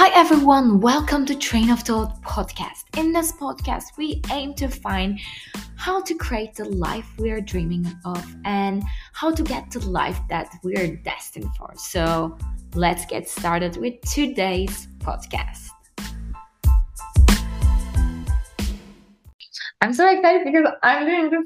Hi everyone, welcome to Train of Thought podcast. In this podcast, we aim to find how to create the life we are dreaming of and how to get to the life that we are destined for. So, let's get started with today's podcast. I'm so excited because I'm doing this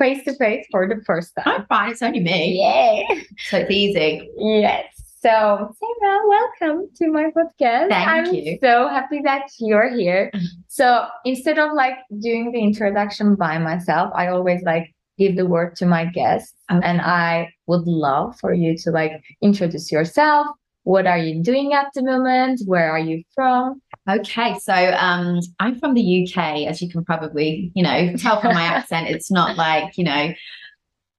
face to face for the first time. I'm fine. It's only me. Yay! So it's easy. Yes. So, Sarah, welcome to my podcast. Thank I'm you. so happy that you're here. So, instead of like doing the introduction by myself, I always like give the word to my guests. Okay. And I would love for you to like introduce yourself. What are you doing at the moment? Where are you from? Okay. So um, I'm from the UK, as you can probably, you know, tell from my accent. It's not like, you know,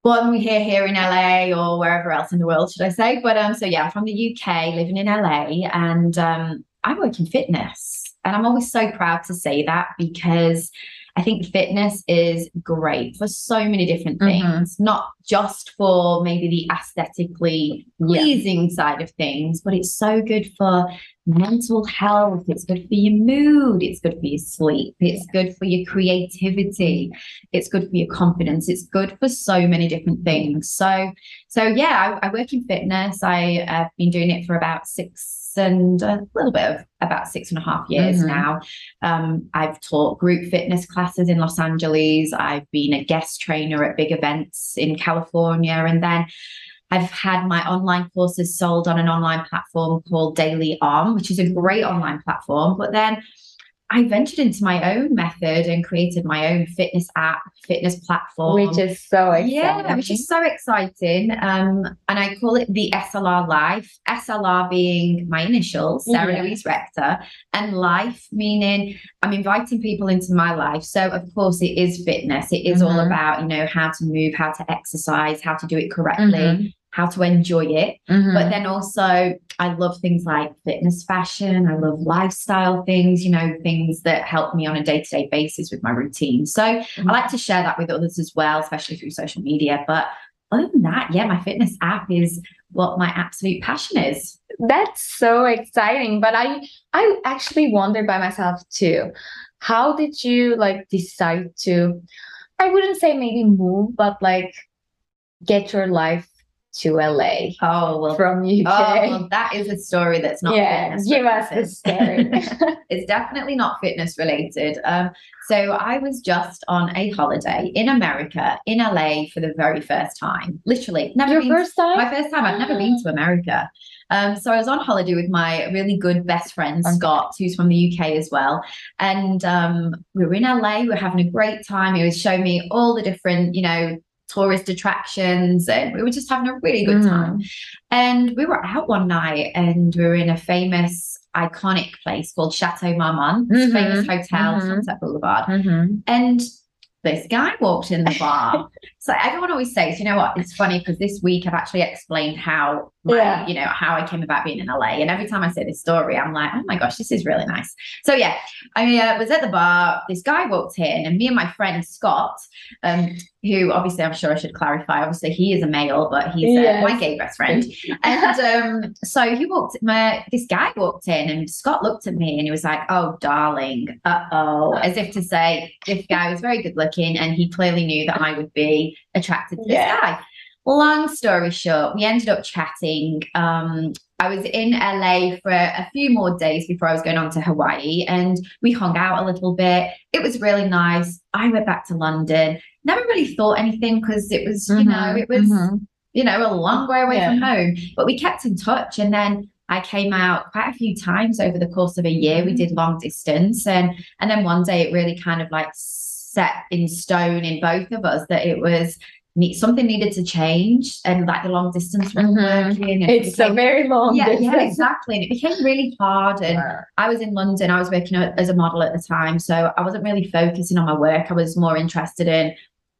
one we hear here in LA or wherever else in the world, should I say? But um, so yeah, I'm from the UK, living in LA, and um, I work in fitness. And I'm always so proud to say that because I think fitness is great for so many different Mhm. things, not just for maybe the aesthetically Yeah. pleasing side of things, but it's so good for mental health. It's good for your mood. It's good for your sleep. It's good for your creativity. It's good for your confidence. It's good for so many different things. So, so yeah, I, I work in fitness. I have been doing it for about six and a little bit of about six and a half years Mhm. now. Um, I've taught group fitness classes in Los Angeles. I've been a guest trainer at big events in California, and then I've had my online courses sold on an online platform called Daily Burn, which is a great online platform. But then I ventured into my own method and created my own fitness app, fitness platform. Which is so exciting. Yeah, which is so exciting. Um, and I call it the SLR Life. SLR being my initials, Sarah Yeah. Louise Rector, and life meaning I'm inviting people into my life. So of course it is fitness. It is all Mhm. about, you know, how to move, how to exercise, how to do it correctly, Mhm. How to enjoy it. Mhm. But then also, I love things like fitness fashion. I love lifestyle things, you know, things that help me on a day to day basis with my routine. So I like to share that with others as well, especially through social media. But other than that, yeah, my fitness app is what my absolute passion is. That's so exciting. But I I actually wonder by myself too. How did you like decide to I wouldn't say maybe move, but like get your life to LA Oh, well. from UK? Oh, well, that is a story that's not yeah, fitness us story. it's definitely not fitness related. Um, so I was just on a holiday in America, in LA, for the very first time. Literally, never Your been first time? my first time. I've never been to America. Um, so I was on holiday with my really good best friend Scott, who's from the UK as well. And um, we were in LA. We were having a great time. He was showing me all the different, you know, tourist attractions, and we were just having a really good Mhm. time. And we were out one night, and we were in a famous, iconic place called Chateau Marmont, Mhm. famous hotel, Mhm. Sunset Boulevard. Mhm. And this guy walked in the bar. so everyone always says, you know what? It's funny because this week I've actually explained how, my, Yeah. you know, how I came about being in LA. And every time I say this story, I'm like, oh my gosh, this is really nice. So yeah, I mean uh, was at the bar. This guy walked in, and me and my friend Scott, um, who obviously I'm sure I should clarify. Obviously, he is a male, but he's uh, my gay best friend. And um, so he walked, my, this guy walked in, and Scott looked at me and he was like, Oh, darling, uh oh, as if to say, this guy was very good looking, and he clearly knew that I would be attracted to this Yeah. guy. Long story short, we ended up chatting. Um, I was in LA for a few more days before I was going on to Hawaii, and we hung out a little bit. It was really nice. I went back to London. Never really thought anything because it was, you know, Mhm. it was Mhm. you know, a long way away Yeah. from home. But we kept in touch. And then I came out quite a few times over the course of a year. We did long distance. And and then one day it really kind of like set in stone in both of us that it was something needed to change and like the long distance wasn't Mhm. working. and it It's a very long yeah, yeah, distance. exactly. And it became really hard. And I was in London. I was working as a model at the time, so I wasn't really focusing on my work. I was more interested in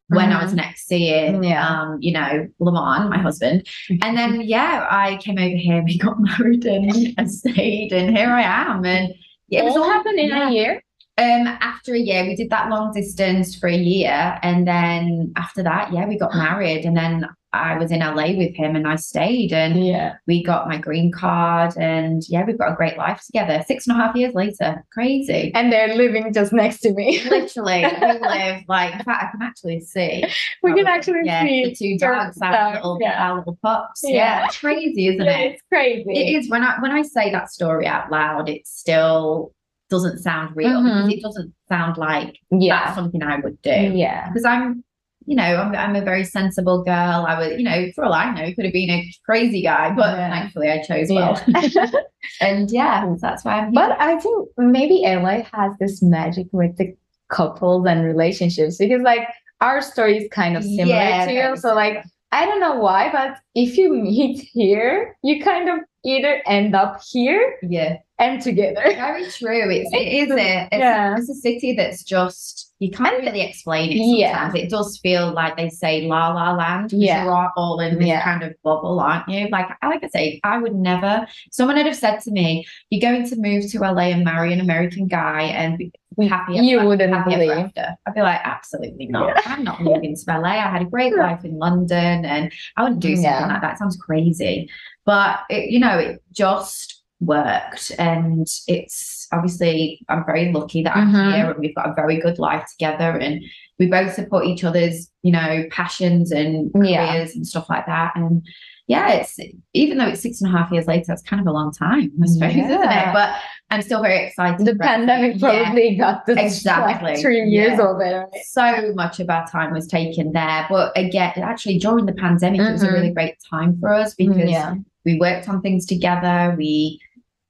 when I was next seeing, Yeah. um, you know, Lamont, my husband. And then, yeah, I came over here. We got married and, and stayed, and here I am. And yeah, It was all happened in yeah. a year. Um, after a year, we did that long distance for a year, and then after that, yeah, we got married, and then I was in LA with him and I stayed and Yeah. we got my green card and yeah, we've got a great life together. Six and a half years later. Crazy. And they're living just next to me. Literally, we live like in fact I can actually see. we can actually yeah, see the two dogs, our dogs, little, yeah. our little pups. Yeah. Yeah, it's crazy, isn't it? It's crazy. It is when I when I say that story out loud, it's still doesn't sound real because Mhm. it doesn't sound like Yeah. that's something I would do. Yeah. Because I'm, you know, I'm, I'm a very sensible girl. I would, you know, for all I know, could have been a crazy guy, but Yeah. thankfully I chose well. Yeah. and yeah, that's why I'm here. but I think maybe LA has this magic with the couples and relationships because like our story is kind of similar Yeah, to you. So like I don't know why, but if you meet here, you kind of either end up here yeah, and together. very true. It's it is a it's, Yeah. a, it's a city that's just you can't really explain it. Yeah. It does feel like they say la la land. Yeah. you are all in this Yeah. kind of bubble, aren't you? Like I like I say, I would never. Someone would have said to me, "You're going to move to LA and marry an American guy and be happy." You ever- wouldn't happy believe. after." I'd be like, "Absolutely not. I'm not moving to LA. I had a great life in London, and I wouldn't do something Yeah. like that. It sounds crazy." But it, you know, it just worked, and it's obviously I'm very lucky that I'm Mhm. here, and we've got a very good life together, and we both support each other's, you know, passions and Yeah. careers and stuff like that. And yeah, it's even though it's six and a half years later, it's kind of a long time, I suppose, isn't it? But I'm still very excited. The pandemic everything. Yeah. probably got this Exactly. like three years Yeah. of it. So much of our time was taken there. But again, actually during the pandemic, it was a really great time for us because Yeah. we worked on things together. We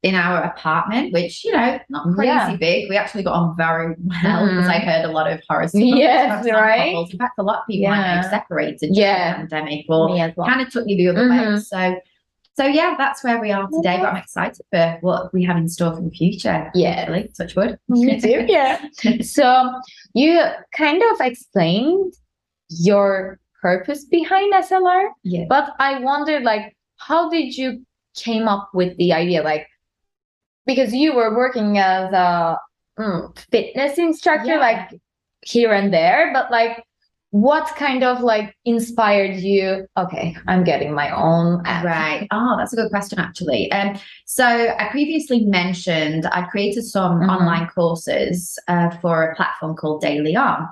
in our apartment, which you know, not crazy Yeah. big. We actually got on very well because Mhm. I heard a lot of horror stories. Yes, right? couples. In fact, a lot of people might Yeah. have separated during Yeah. the pandemic or well. kind of took you the other way. Mhm. So, so yeah, that's where we are today. Yeah. But I'm excited for what we have in store for the future. Yeah. hopefully. touch wood. Me too. Yeah. so you kind of explained your purpose behind SLR, Yeah. but I wondered like how did you came up with the idea like because you were working as a mm, fitness instructor Yeah. like here and there, but like what kind of like inspired you? Okay, I'm getting my own app. Right. Oh, that's a good question, actually. Um, so I previously mentioned I created some Mhm. online courses uh, for a platform called Daily Burn.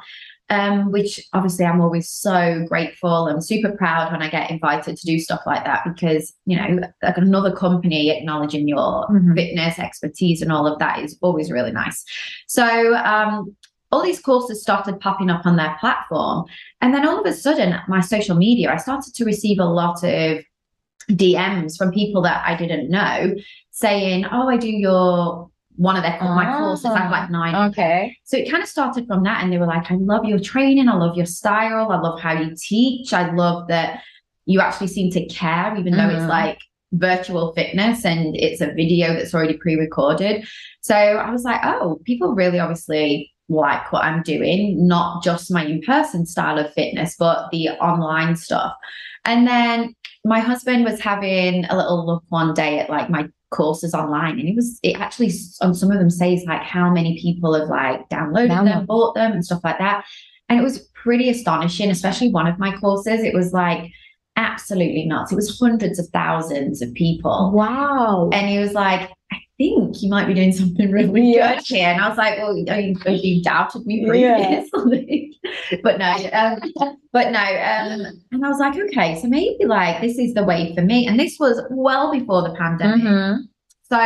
Um, which obviously I'm always so grateful and super proud when I get invited to do stuff like that because you know like another company acknowledging your Mhm. fitness expertise and all of that is always really nice. So um, all these courses started popping up on their platform, and then all of a sudden, my social media, I started to receive a lot of DMs from people that I didn't know saying, "Oh, I do your one of their my courses. I have like nine Okay. so it kind of started from that. And they were like, I love your training. I love your style. I love how you teach. I love that you actually seem to care, even though it's Mhm. like virtual fitness and it's a video that's already pre recorded. So I was like, oh, people really obviously like what I'm doing, not just my in person style of fitness, but the online stuff. And then my husband was having a little look one day at like my courses online and it was it actually on some of them says like how many people have like downloaded them bought them and stuff like that. And it was pretty astonishing especially one of my courses. It was like absolutely nuts. It was hundreds of thousands of people. Wow. and he was like i think you might be doing something really Yeah. good here and i was like well are you, you doubted me Yeah. previously but no um, but no um and i was like okay so maybe like this is the way for me and this was well before the pandemic Mhm. so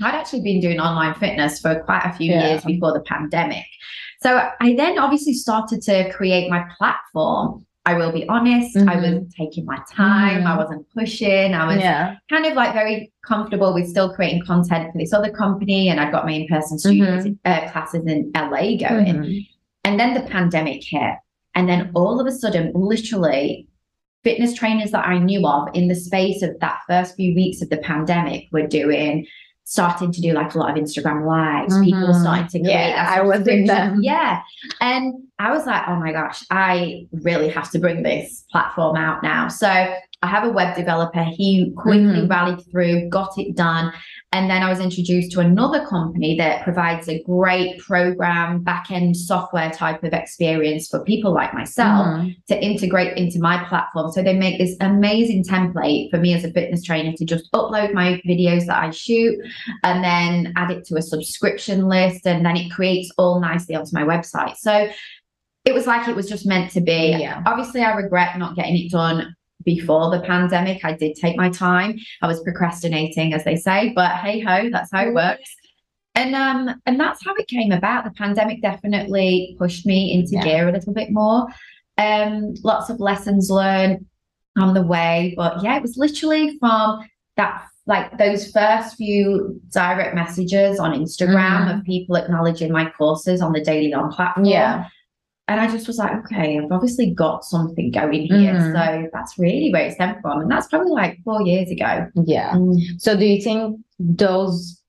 I'd actually been doing online fitness for quite a few Yeah. years before the pandemic. So I then obviously started to create my platform. I will be honest, I was taking my time, I Mhm. wasn't pushing, I was Yeah. kind of like very comfortable with still creating content for this other company. And I got my in person studios uh, classes in LA going. Mhm. And then the pandemic hit. And then all of a sudden, literally, fitness trainers that I knew of in the space of that first few weeks of the pandemic were doing, starting to do like a lot of Instagram lives. People were Mhm. starting to. Yeah, I was in them. Yeah. And I was like, oh my gosh, I really have to bring this platform out now. So I have a web developer. He quickly Mhm. rallied through, got it done. And then I was introduced to another company that provides a great program, back end software type of experience for people like myself Mhm. to integrate into my platform. So they make this amazing template for me as a fitness trainer to just upload my videos that I shoot and then add it to a subscription list. And then it creates all nicely onto my website. So it was like it was just meant to be. Yeah. Obviously, I regret not getting it done before the pandemic. I did take my time. I was procrastinating, as they say, but hey ho, that's how it works. And um, and that's how it came about. The pandemic definitely pushed me into Yeah. gear a little bit more. Um, lots of lessons learned on the way. But yeah, it was literally from that like those first few direct messages on Instagram Mhm. of people acknowledging my courses on the Daily Burn platform. Yeah. And I just was like, okay, I've obviously got something going here. Mhm. So that's really where it stemmed from. And that's probably like four years ago. Yeah. So do you think those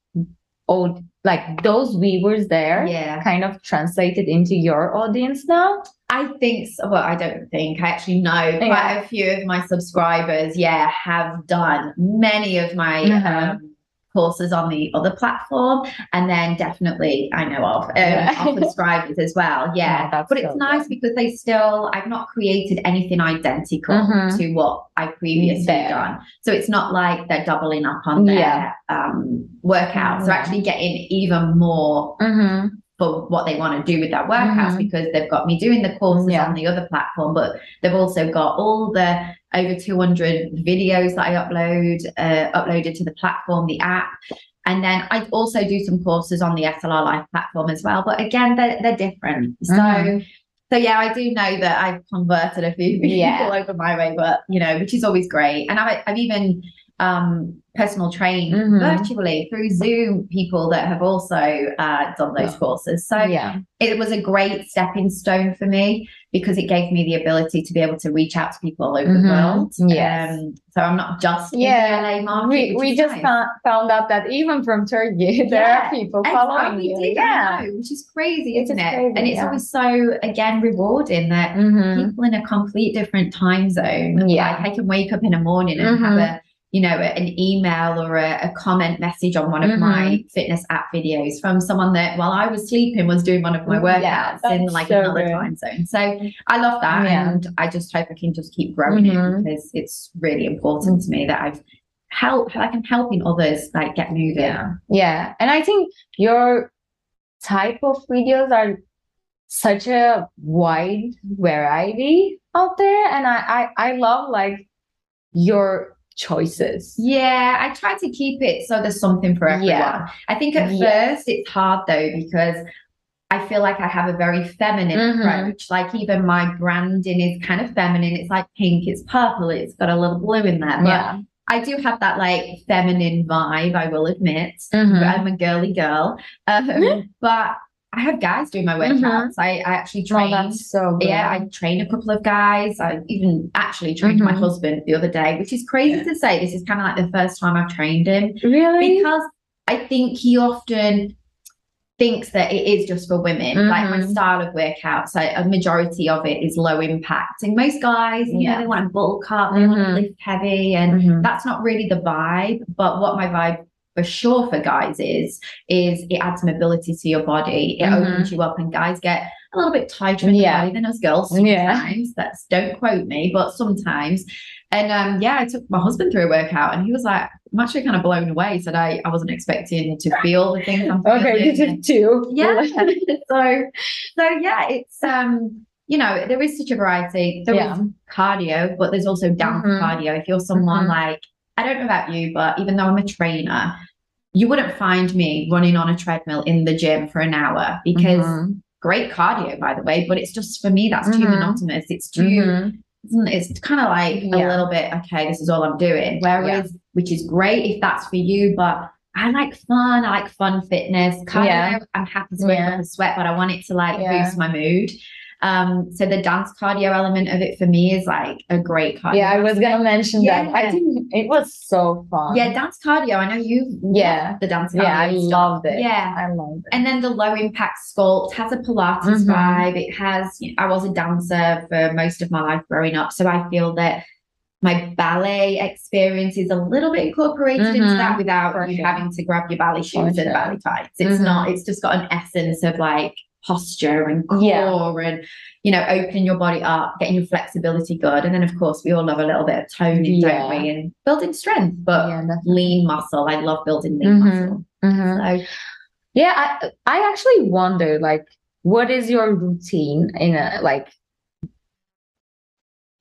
old like those viewers there Yeah. kind of translated into your audience now? I think so. Well, I don't think. I actually know quite Yeah. a few of my subscribers, yeah, have done many of my Mhm. um, courses on the other platform. And then definitely I know of, um, Yeah. subscribers as well. Yeah. Yeah, but it's so nice good. because they still, I've not created anything identical Mhm. to what I previously done. So it's not like they're doubling up on their Yeah. um, workouts. They're actually getting even more Mm-hmm. For what they want to do with their workouts Mhm. because they've got me doing the courses Yeah. on the other platform, but they've also got all the over 200 videos that I upload, uh, uploaded to the platform, the app. And then I also do some courses on the SLR Life platform as well. But again, they're, they're different. So, Mhm. so yeah, I do know that I've converted a few people Yeah. over my way, but you know, which is always great. And I've, I've even um, personal trained Mhm. virtually through Zoom people that have also uh, done those Yeah. courses. So yeah. it was a great stepping stone for me because it gave me the ability to be able to reach out to people all over Mhm. the world. Yes. Um, so I'm not just Yeah. in the LA market. We, we just nice. found, found out that even from Turkey, there Yeah. are people following you. did, yeah. know, which is crazy, isn't is it? crazy, and it's yeah. always so again rewarding that Mhm. people in a complete different time zone. Yeah. Like I can wake up in the morning and have Mhm. a, you know, an email or a, a comment message on one of Mm-hmm. my fitness app videos from someone that while I was sleeping was doing one of my Mm, Yeah, workouts in like so another time zone. So I love that. Yeah. And I just hope I can just keep growing Mhm. it because it's really important to me that I've helped like I'm helping others like get moving. Yeah. Yeah. And I think your type of videos are such a wide variety out there. And I, I, I love like your choices. Yeah, I try to keep it so there's something for everyone. Yeah. I think at Yes. first it's hard though because I feel like I have a very feminine Mhm. approach. Like even my branding is kind of feminine. It's like pink, it's purple, it's got a little blue in there. But Yeah. I do have that like feminine vibe, I will admit. Mhm. I'm a girly girl. Um, but I have guys doing my workouts. I, I actually Oh, train. that's so good. Yeah, I train a couple of guys. I even actually trained my Mhm. husband the other day, which is crazy Yeah. to say. This is kind of like the first time I've trained him really? because I think he often thinks that it is just for women. Like my Mhm. style of workouts, so a majority of it is low impact. And most guys, you Yeah. know, they want to bulk up, they want Mhm. to lift heavy, and Mhm. that's not really the vibe. But what my vibe for sure for guys is is it adds mobility to your body. It Mhm. opens you up, and guys get a little bit tighter in Yeah. the body than us girls Yeah. sometimes. That's don't quote me, but sometimes. And um, yeah, I took my husband through a workout, and he was like, "I'm actually kind of blown away." He said, "I I wasn't expecting to feel the things I'm feeling." Okay, you did too. yeah. so so yeah, it's um. You know, there is such a variety. There is Yeah. cardio, but there's also dance Mhm. cardio. If you're someone Mhm. like, I don't know about you, but even though I'm a trainer, you wouldn't find me running on a treadmill in the gym for an hour because Mhm. great cardio, by the way, but it's just for me, that's too Mhm. monotonous. It's too, Mhm. isn't it's kind of like a little bit, okay, this is all I'm doing. Whereas, which is great if that's for you, but I like fun. I like fun fitness. Cardio, Yeah. I'm happy to wake Yeah. up a sweat, but I want it to like Yeah. boost my mood. Um, so the dance cardio element of it for me is like a great cardio. Yeah, I was gonna mention that. I Yeah. think it was so fun. Yeah, dance cardio. I know you. Yeah. the dance cardio. Yeah, I stuff. loved it. Yeah. I loved it. And then the low impact sculpt has a Pilates Mhm. vibe. It has, I was a dancer for most of my life growing up. So I feel that my ballet experience is a little bit incorporated into Mhm, that without for you sure. having to grab your ballet shoes For and sure. ballet tights. It's Mhm. not, it's just got an essence of like posture and core Yeah. and, you know, opening your body up, getting your flexibility good. And then, of course, we all love a little bit of toning, Yeah. don't we? And building strength, but yeah, lean muscle. I love building lean Mhm. muscle. Mhm. So, Yeah, I I actually wonder like what is your routine in a like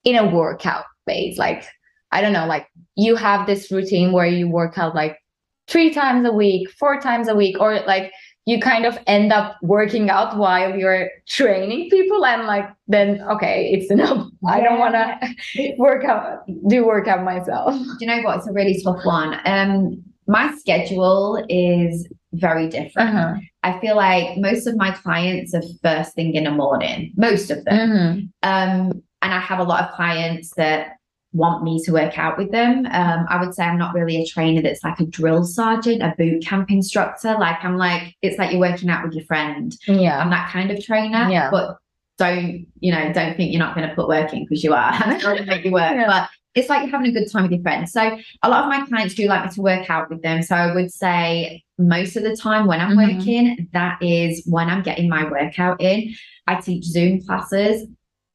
in a workout phase? Like I don't know, like you have this routine where you work out like three times a week, four times a week, or like you kind of end up working out while you're training people and like then okay, it's enough. I don't wanna work out do workout myself. do you know what? It's a really tough one. Um, my schedule is very different. Uh-huh. I feel like most of my clients are first thing in the morning, most of them. Mhm. Um, and I have a lot of clients that want me to work out with them. Um, I would say I'm not really a trainer that's like a drill sergeant, a boot camp instructor. Like I'm like, it's like you're working out with your friend. Yeah. I'm that kind of trainer. Yeah. But don't, you know, don't think you're not going to put work in because you are. I'm going to make you work. Yeah. But it's like you're having a good time with your friends. So a lot of my clients do like me to work out with them. So I would say most of the time when I'm Mhm. working, that is when I'm getting my workout in. I teach Zoom classes.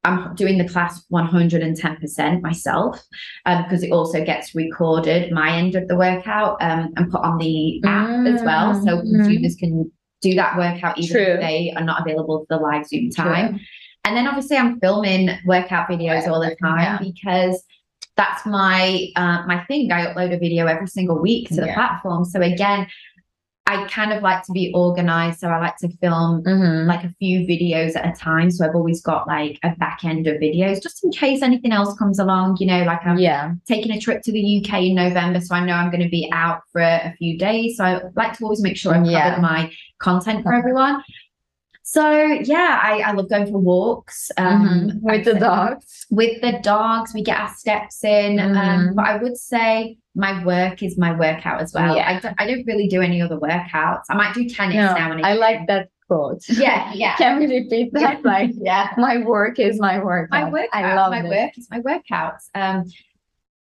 I'm doing the class 110% myself because it also gets recorded, my end of the workout, um, and put on the app as well. So Mhm. consumers can do that workout even True. if they are not available for the live Zoom time. True. And then obviously I'm filming workout videos all the time Yeah. because that's my uh, my thing. I upload a video every single week to the Yeah. platform. So again, I kind of like to be organized. So I like to film Mhm. like a few videos at a time. So I've always got like a back end of videos just in case anything else comes along. You know, like I'm yeah. taking a trip to the UK in November, so I know I'm going to be out for a, a few days. So I like to always make sure I've Yeah. covered my content for everyone. So yeah, I, I love going for walks um, Mhm. With the dogs. With the dogs, we get our steps in. Um, Mhm. but I would say my work is my workout as well. Yeah. I, don't, I don't really do any other workouts. I might do tennis No, now and I like that quote. Yeah, yeah. Can we repeat that? Like yeah. my work is my work. my workout. I love my it. work is my workouts. Um,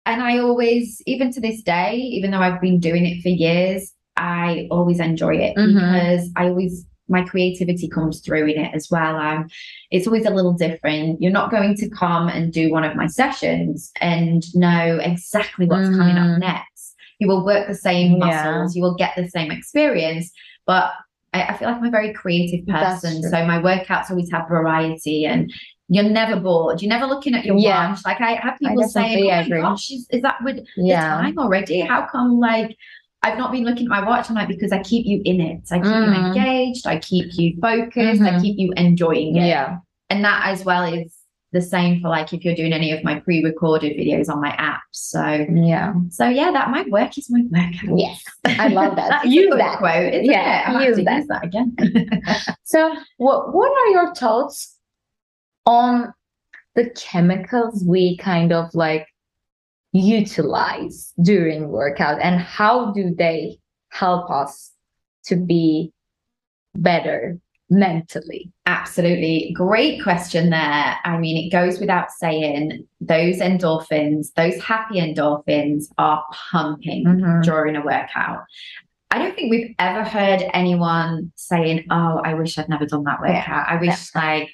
and I always, even to this day, even though I've been doing it for years, I always enjoy it Mhm. because I always my creativity comes through in it as well. Um, it's always a little different. You're not going to come and do one of my sessions and know exactly what's coming Mhm. up next. You will work the same Yeah. muscles. You will get the same experience, but I, I feel like I'm a very creative person. So my workouts always have variety and you're never bored. You're never looking at your Yeah. watch. Like I have I people saying, definitely "Oh my gosh, is, is that with Yeah. the time already? How come like I've not been looking at my watch?" I'm like, "Because I keep you in it. I keep you Mhm. engaged. I keep you focused. I Mhm. keep you enjoying it." Yeah. And that as well is the same for like if you're doing any of my pre-recorded videos on my app. So, Yeah. so yeah, that my work is my workout. Yes. I love that. That Use that. quote. Yeah, it? I might have use to that. use that again. So, what what are your thoughts on the chemicals we kind of like utilize during workout and how do they help us to be better mentally? Absolutely. Great question there. I mean, it goes without saying, those endorphins, those happy endorphins are pumping Mhm. during a workout. I don't think we've ever heard anyone saying, Oh, I wish I'd never done that Yeah. workout. I wish, like,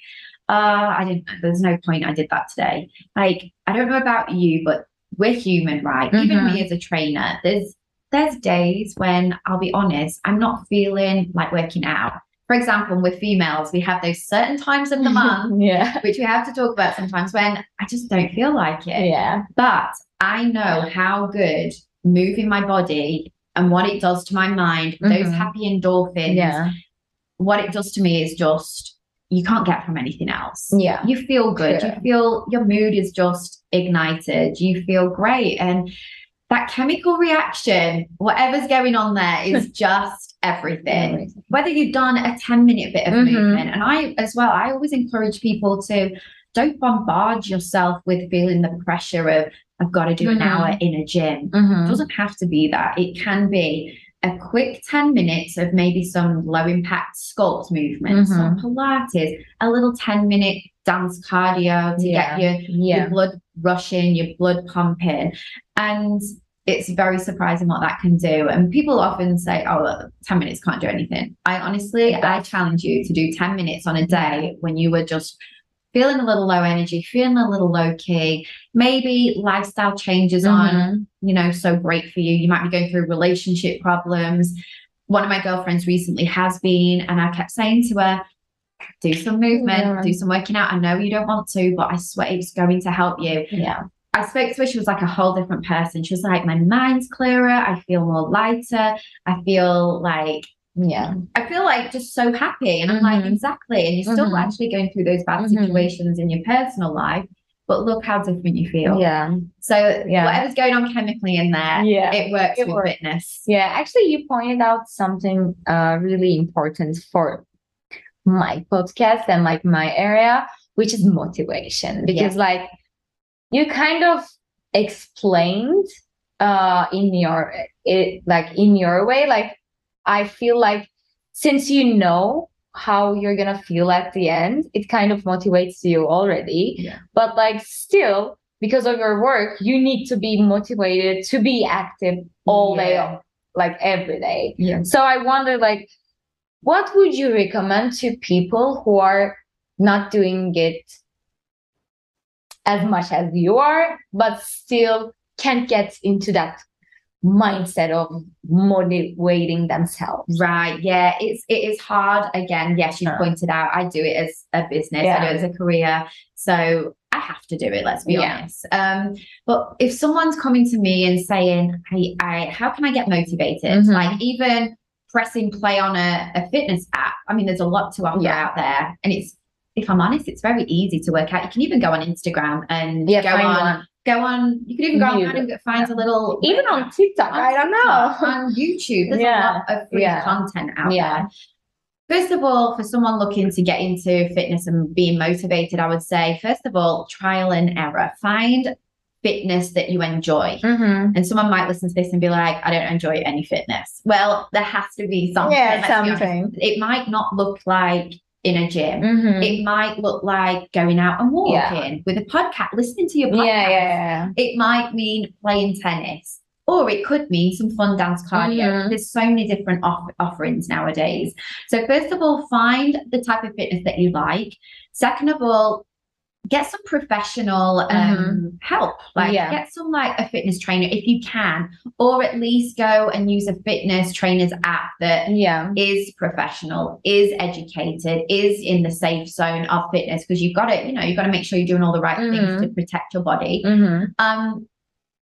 uh, I didn't, there's no point I did that today. Like, I don't know about you, but we're human, right? Even Mhm. me as a trainer, there's, there's days when I'll be honest, I'm not feeling like working out. For example, with females, we have those certain times of the month, yeah. which we have to talk about sometimes when I just don't feel like it. Yeah. But I know how good moving my body and what it does to my mind, those Mhm. happy endorphins, Yeah. what it does to me is just you can't get from anything else. Yeah. You feel good. True. You feel your mood is just ignited. You feel great. And that chemical reaction, whatever's going on there, is just everything whether you've done a 10 minute bit of Mhm. movement and i as well i always encourage people to don't bombard yourself with feeling the pressure of i've got to do an Mhm. hour in a gym it Mhm. doesn't have to be that it can be a quick 10 minutes of maybe some low impact sculpt movements some mm-hmm. pilates a little 10 minute dance cardio to Yeah. get your Yeah. your blood rushing, your blood pumping. And it's very surprising what that can do. And people often say, oh, well, 10 minutes can't do anything. I honestly, I challenge you to do 10 minutes on a day when you were just feeling a little low energy, feeling a little low key, maybe lifestyle changes on, Mhm. you know, so great for you. You might be going through relationship problems. One of my girlfriends recently has been, and I kept saying to her, do some movement, Yeah. do some working out. I know you don't want to, but I swear it's going to help you. Yeah. I spoke to her, she was like a whole different person. She was like, my mind's clearer, I feel more lighter, I feel like Yeah. I feel like just so happy. And I'm like, Mhm. exactly. And you're still Mhm. actually going through those bad Mhm. situations in your personal life, but look how different you feel. Yeah. So Yeah. whatever's going on chemically in there, Yeah. it works It with works. fitness. Yeah, actually, you pointed out something uh, really important for my podcast and like my area, which is motivation. Because like you kind of explained uh, in your it like in your way, like I feel like since you know how you're gonna feel at the end, it kind of motivates you already. Yeah. But like still, because of your work, you need to be motivated to be active all day Yeah. like every day. Yeah. So I wonder like what would you recommend to people who are not doing it as much as you are, but still can't get into that mindset of motivating themselves? Right. Yeah. It's it is hard. Again, yes, you Yeah. pointed out I do it as a business, I do it as a career. So I have to do it, let's be Yeah. honest. Um, but if someone's coming to me and saying, Hey, I how can I get motivated? Mhm. Like even pressing play on a, a fitness app. I mean, there's a lot to offer Yeah. out there. And it's if I'm honest, it's very easy to work out. You can even go on Instagram and Yeah, go on one. Go on you can even go YouTube. online and get- find a little Even on TikTok, on I don't know. on YouTube. There's Yeah. a lot of free Yeah. content out Yeah. there. First of all, for someone looking to get into fitness and being motivated, I would say, first of all, trial and error. Find fitness that you enjoy. Mm-hmm. And someone might listen to this and be like, I don't enjoy any fitness. Well, there has to be something. Yeah, let's be honest. something. It might not look like in a gym. Mm-hmm. It might look like going out and Yeah. walking with a podcast, listening to your Yeah, podcast. yeah, yeah. It might mean playing tennis, or it could mean some fun dance cardio. Mhm. There's so many different off- offerings nowadays. So, first of all, find the type of fitness that you like. Second of all, get some professional um, help. Like, Mm-hmm. Yeah. get some like a fitness trainer if you can, or at least go and use a fitness trainer's app that Yeah. is professional, is educated, is in the safe zone of fitness because you've got to, you know, you've got to make sure you're doing all the right Mhm. things to protect your body. Mm-hmm. Um,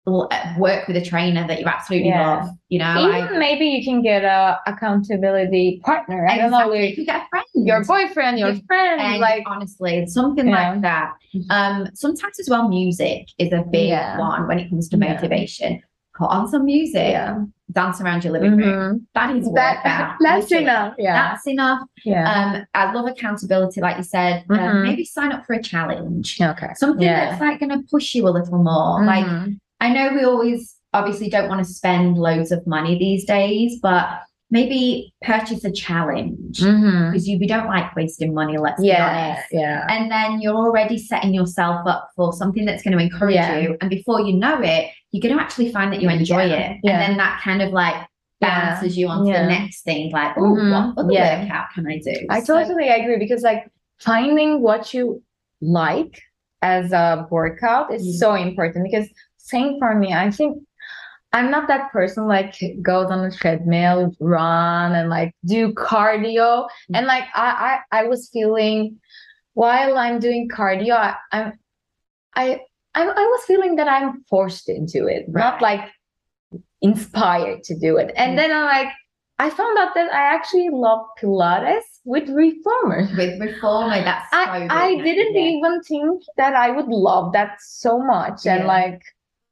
work with a trainer that you absolutely Yeah. love. You know, Even maybe you can get a accountability partner. I don't know, exactly. like you get a friend. your boyfriend, your Your friend, like honestly, something Yeah. like that. Um, sometimes as well, music is a big Yeah. one when it comes to motivation. Put on some music, dance around your living room. Mhm. That is that workout. that's enough. Yeah. That's enough. yeah. Um, I love accountability, like you said. Um, Mhm. maybe sign up for a challenge. okay. Something that's like going to push you a little more. Like Mhm. I know we always obviously don't want to spend loads of money these days, but maybe purchase a challenge because you we don't like wasting money. Let's be Yeah. honest. Yeah. And then you're already setting yourself up for something that's going to encourage Yeah. you. And before you know it, you're going to actually find that you enjoy Yeah. it. Yeah. And then that kind of like bounces you onto the next thing. Like, oh, Mhm. what other workout can I do? I So- totally agree because like finding what you like as a workout is Mm. so important because same for me. I think I'm not that person like goes on a treadmill, run and like do cardio. Mm. And like I I, I was feeling while I'm doing cardio, I, I'm I, I I was feeling that I'm forced into it, not like inspired to do it. And Mm. then I'm like I found out that I actually love Pilates with reformer. with reformer, that's so I, I didn't yeah. even think that I would love that so much. And like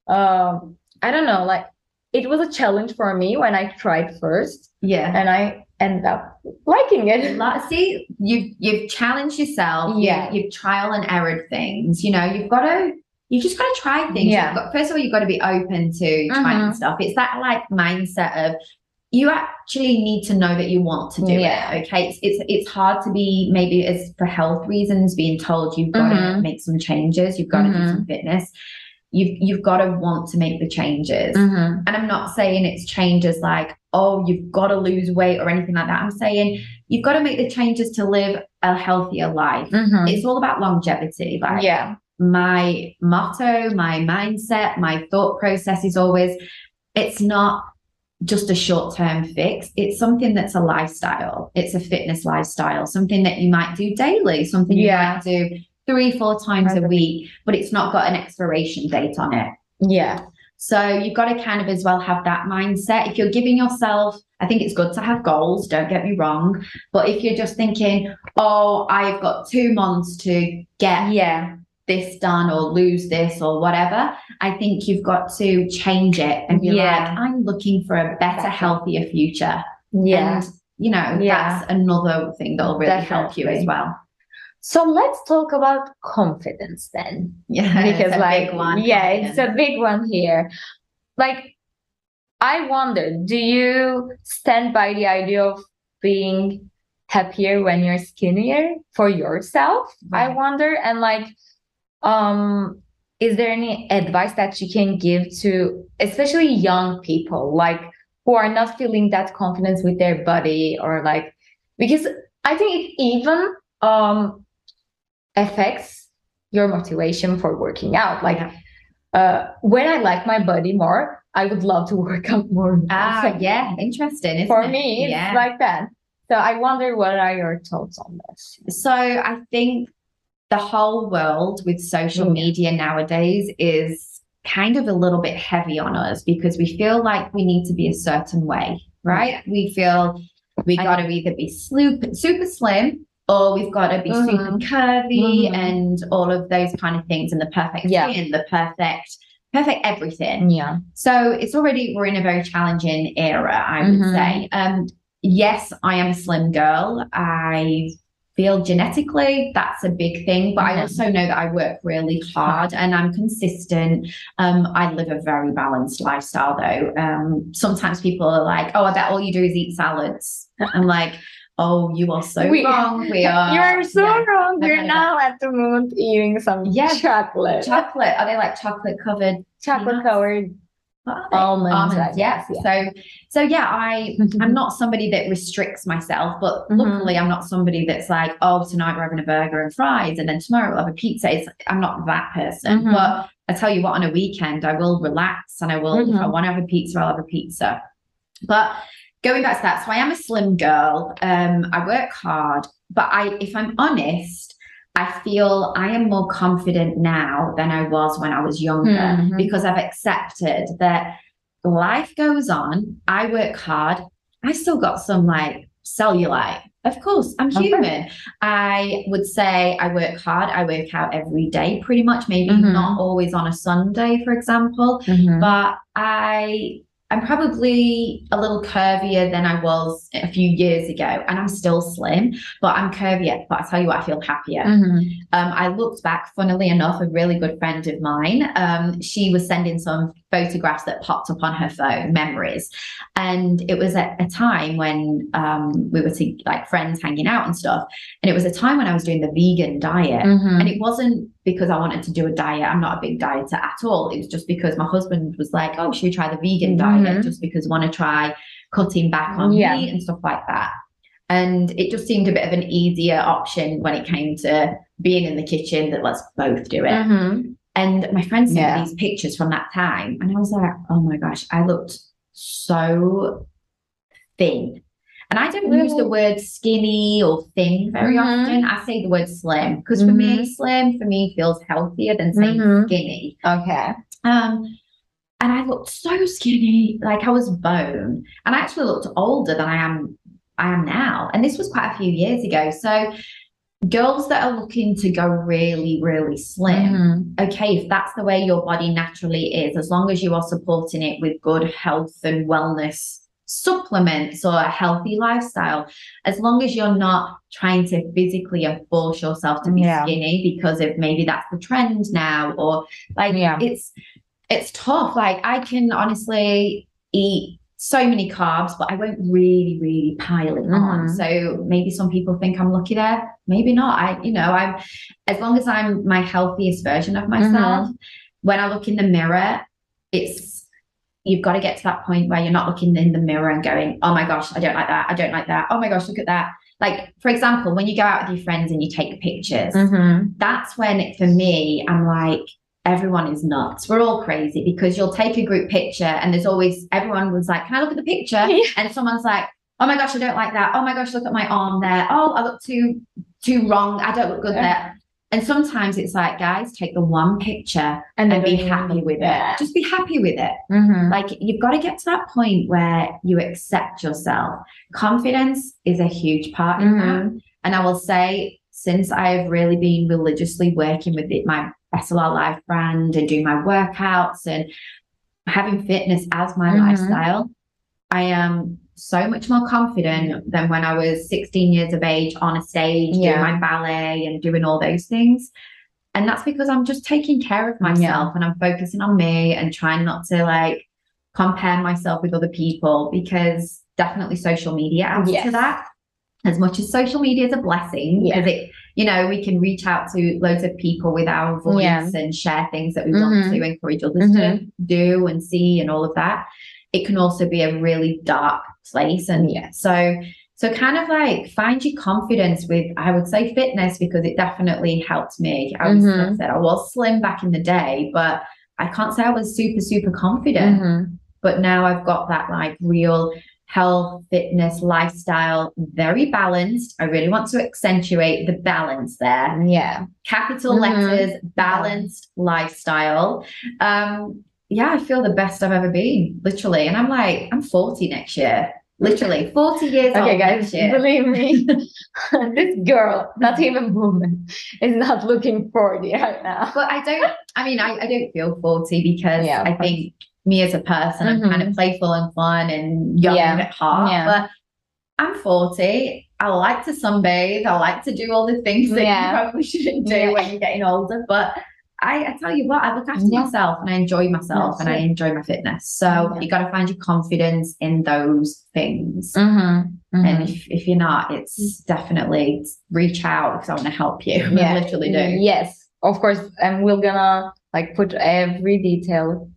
um I don't know, like it was a challenge for me when I tried first Yeah. and I ended up liking it. See, you've you've challenged yourself. Yeah. You've, you've trial and error things. You know, you've got to. You just got to try things. Yeah. Got, first of all, you've got to be open to trying Mhm. stuff. It's that like mindset of you actually need to know that you want to do Yeah. it. Okay. It's, it's it's hard to be maybe it's for health reasons being told you've got to Mhm. make some changes, you've got to do some fitness. You've you've got to want to make the changes. Mhm. And I'm not saying it's changes like, oh, you've got to lose weight or anything like that. I'm saying you've got to make the changes to live a healthier life. Mhm. It's all about longevity. Like yeah. my motto, my mindset, my thought process is always it's not just a short term fix. It's something that's a lifestyle. It's a fitness lifestyle, something that you might do daily, something you Yeah. might do three, four times a week, but it's not got an expiration date on it. Yeah. So you've got to kind of as well have that mindset. If you're giving yourself, I think it's good to have goals, don't get me wrong. But if you're just thinking, oh, I've got two months to get Yeah. this done or lose this or whatever, I think you've got to change it and be Yeah. like, I'm looking for a better, healthier future. Yeah. And, you know, Yeah. that's another thing that'll really help you as well. So let's talk about confidence then. Yeah. because like one. yeah it's a big one here like i wonder do you stand by the idea of being happier when you're skinnier for yourself i wonder and like um is there any advice that you can give to especially young people like who are not feeling that confidence with their body or like because i think it even um affects your motivation for working out like Yeah. uh when i like my body more i would love to work out more Ah, So yeah, interesting. For it? me it's yeah. like that so i wonder what are your thoughts on this So I think the whole world with social Mm. media nowadays is kind of a little bit heavy on us because we feel like we need to be a certain way, right? We feel we got to either be super, super slim or we've got to be super Mhm. curvy Mhm. and all of those kind of things and the perfect Yeah. skin, the perfect, perfect everything. yeah So it's already we're in a very challenging era, I would Mhm. say. Um, yes, I am a slim girl. I feel genetically that's a big thing, but I Mhm. also know that I work really hard and I'm consistent. Um, I live a very balanced lifestyle though. Um, sometimes people are like, "Oh, I bet all you do is eat salads." I'm like, "Oh, you are so We- wrong. We are. you're so yeah. wrong I've you're now at the moment eating some Yeah. chocolate chocolate. Are they like chocolate covered chocolate covered What are they? almonds, I Almonds, yeah. guess, yeah. So, so yeah, I I'm not somebody that restricts myself, but Mhm. luckily I'm not somebody that's like, oh, tonight we're having a burger and fries, and then tomorrow we'll have a pizza. It's, I'm not that person. Mhm. But I tell you what, on a weekend I will relax and I will. If I Mhm. want to have a pizza, I'll have a pizza. But going back to that, so I am a slim girl. Um, I work hard, but I, if I'm honest. I feel I am more confident now than I was when I was younger Mhm. because I've accepted that life goes on. I work hard. I still got some like cellulite. Of course, I'm Okay. human. I would say I work hard. I work out every day pretty much, maybe Mhm. not always on a Sunday, for example, Mhm. but I I'm probably a little curvier than I was a few years ago, and I'm still slim, but I'm curvier. But I tell you what, I feel happier. Mhm. Um, I looked back, funnily enough, a really good friend of mine. Um, she was sending some photographs that popped up on her phone, memories, and it was at a time when um, we were to, like friends hanging out and stuff. And it was a time when I was doing the vegan diet, Mhm. and it wasn't because I wanted to do a diet. I'm not a big dieter at all. It was just because my husband was like, "Oh, should we try the vegan diet?" Mhm. Just because want to try cutting back on Yeah. meat and stuff like that. And it just seemed a bit of an easier option when it came to being in the kitchen. That let's both do it. Mhm. And my friend sent Yeah. me these pictures from that time, and I was like, "Oh my gosh, I looked so thin." And I don't use the word skinny or thin very Mhm. often. I say the word slim because for me, Mhm. slim for me feels healthier than saying Mhm. skinny. Okay. Um, and I looked so skinny, like I was bone, and I actually looked older than I am. I am now, and this was quite a few years ago. So, girls that are looking to go really, really slim, Mhm. okay, if that's the way your body naturally is, as long as you are supporting it with good health and wellness supplements or a healthy lifestyle, as long as you're not trying to physically force yourself to be Yeah. skinny because of maybe that's the trend now, or like Yeah. it's it's tough. Like I can honestly eat so many carbs, but I won't really, really pile it on. Mhm. So maybe some people think I'm lucky there. Maybe not. I, you know, I'm as long as I'm my healthiest version of myself, when I look in the mirror, it's you've got to get to that point where you're not looking in the mirror and going, oh my gosh, I don't like that. I don't like that. Oh my gosh, look at that. Like, for example, when you go out with your friends and you take pictures, Mhm. that's when it, for me, I'm like, everyone is nuts. We're all crazy because you'll take a group picture and there's always everyone was like, Can I look at the picture? Yeah. And someone's like, Oh my gosh, I don't like that. Oh my gosh, look at my arm there. Oh, I look too too wrong. I don't look good Yeah. there. And sometimes it's like, guys, take the one picture And, and be happy with Yeah. it. Just be happy with it. Mhm. Like you've got to get to that point where you accept yourself. Confidence is a huge part in that. And I will say, since I've really been religiously working with it, my SLR Life brand and doing my workouts and having fitness as my Mhm. lifestyle, I am so much more confident than when I was 16 years of age on a stage Yeah. doing my ballet and doing all those things. And that's because I'm just taking care of myself and I'm focusing on me and trying not to like compare myself with other people because definitely social media adds Yes. to that. As much as social media is a blessing Yeah. because it, you know, we can reach out to loads of people with our voice Yeah. and share things that we want Mhm. to encourage others to do and see and all of that. It can also be a really dark place. And Yeah. so so kind of like find your confidence with I would say fitness because it definitely helped me. I was like I Mhm. said I was slim back in the day, but I can't say I was super, super confident. Mhm. But now I've got that like real health, fitness, lifestyle, very balanced. I really want to accentuate the balance there. Yeah. Capital Mhm. letters, balanced lifestyle. Um, yeah, I feel the best I've ever been, literally. And I'm like, I'm 40 next year. Literally 40 years Okay, old guys, next year. believe me, this girl, not even woman, is not looking 40 right now. But I don't, I mean, I, I don't feel 40 because Yeah, I think me as a person, I'm kind of mm-hmm. playful and fun and young Yeah, at heart. yeah. But I'm 40. I like to sunbathe. I like to do all the things that you probably shouldn't do when you're getting older. But I, I tell you what, I look after Yeah. myself and I enjoy myself That's and I enjoy my fitness. So Yeah. you got to find your confidence in those things. Mm-hmm. And if, if you're not, it's definitely reach out because I want to help you. Yeah. I literally do. Yes, of course. And we're gonna like put every detail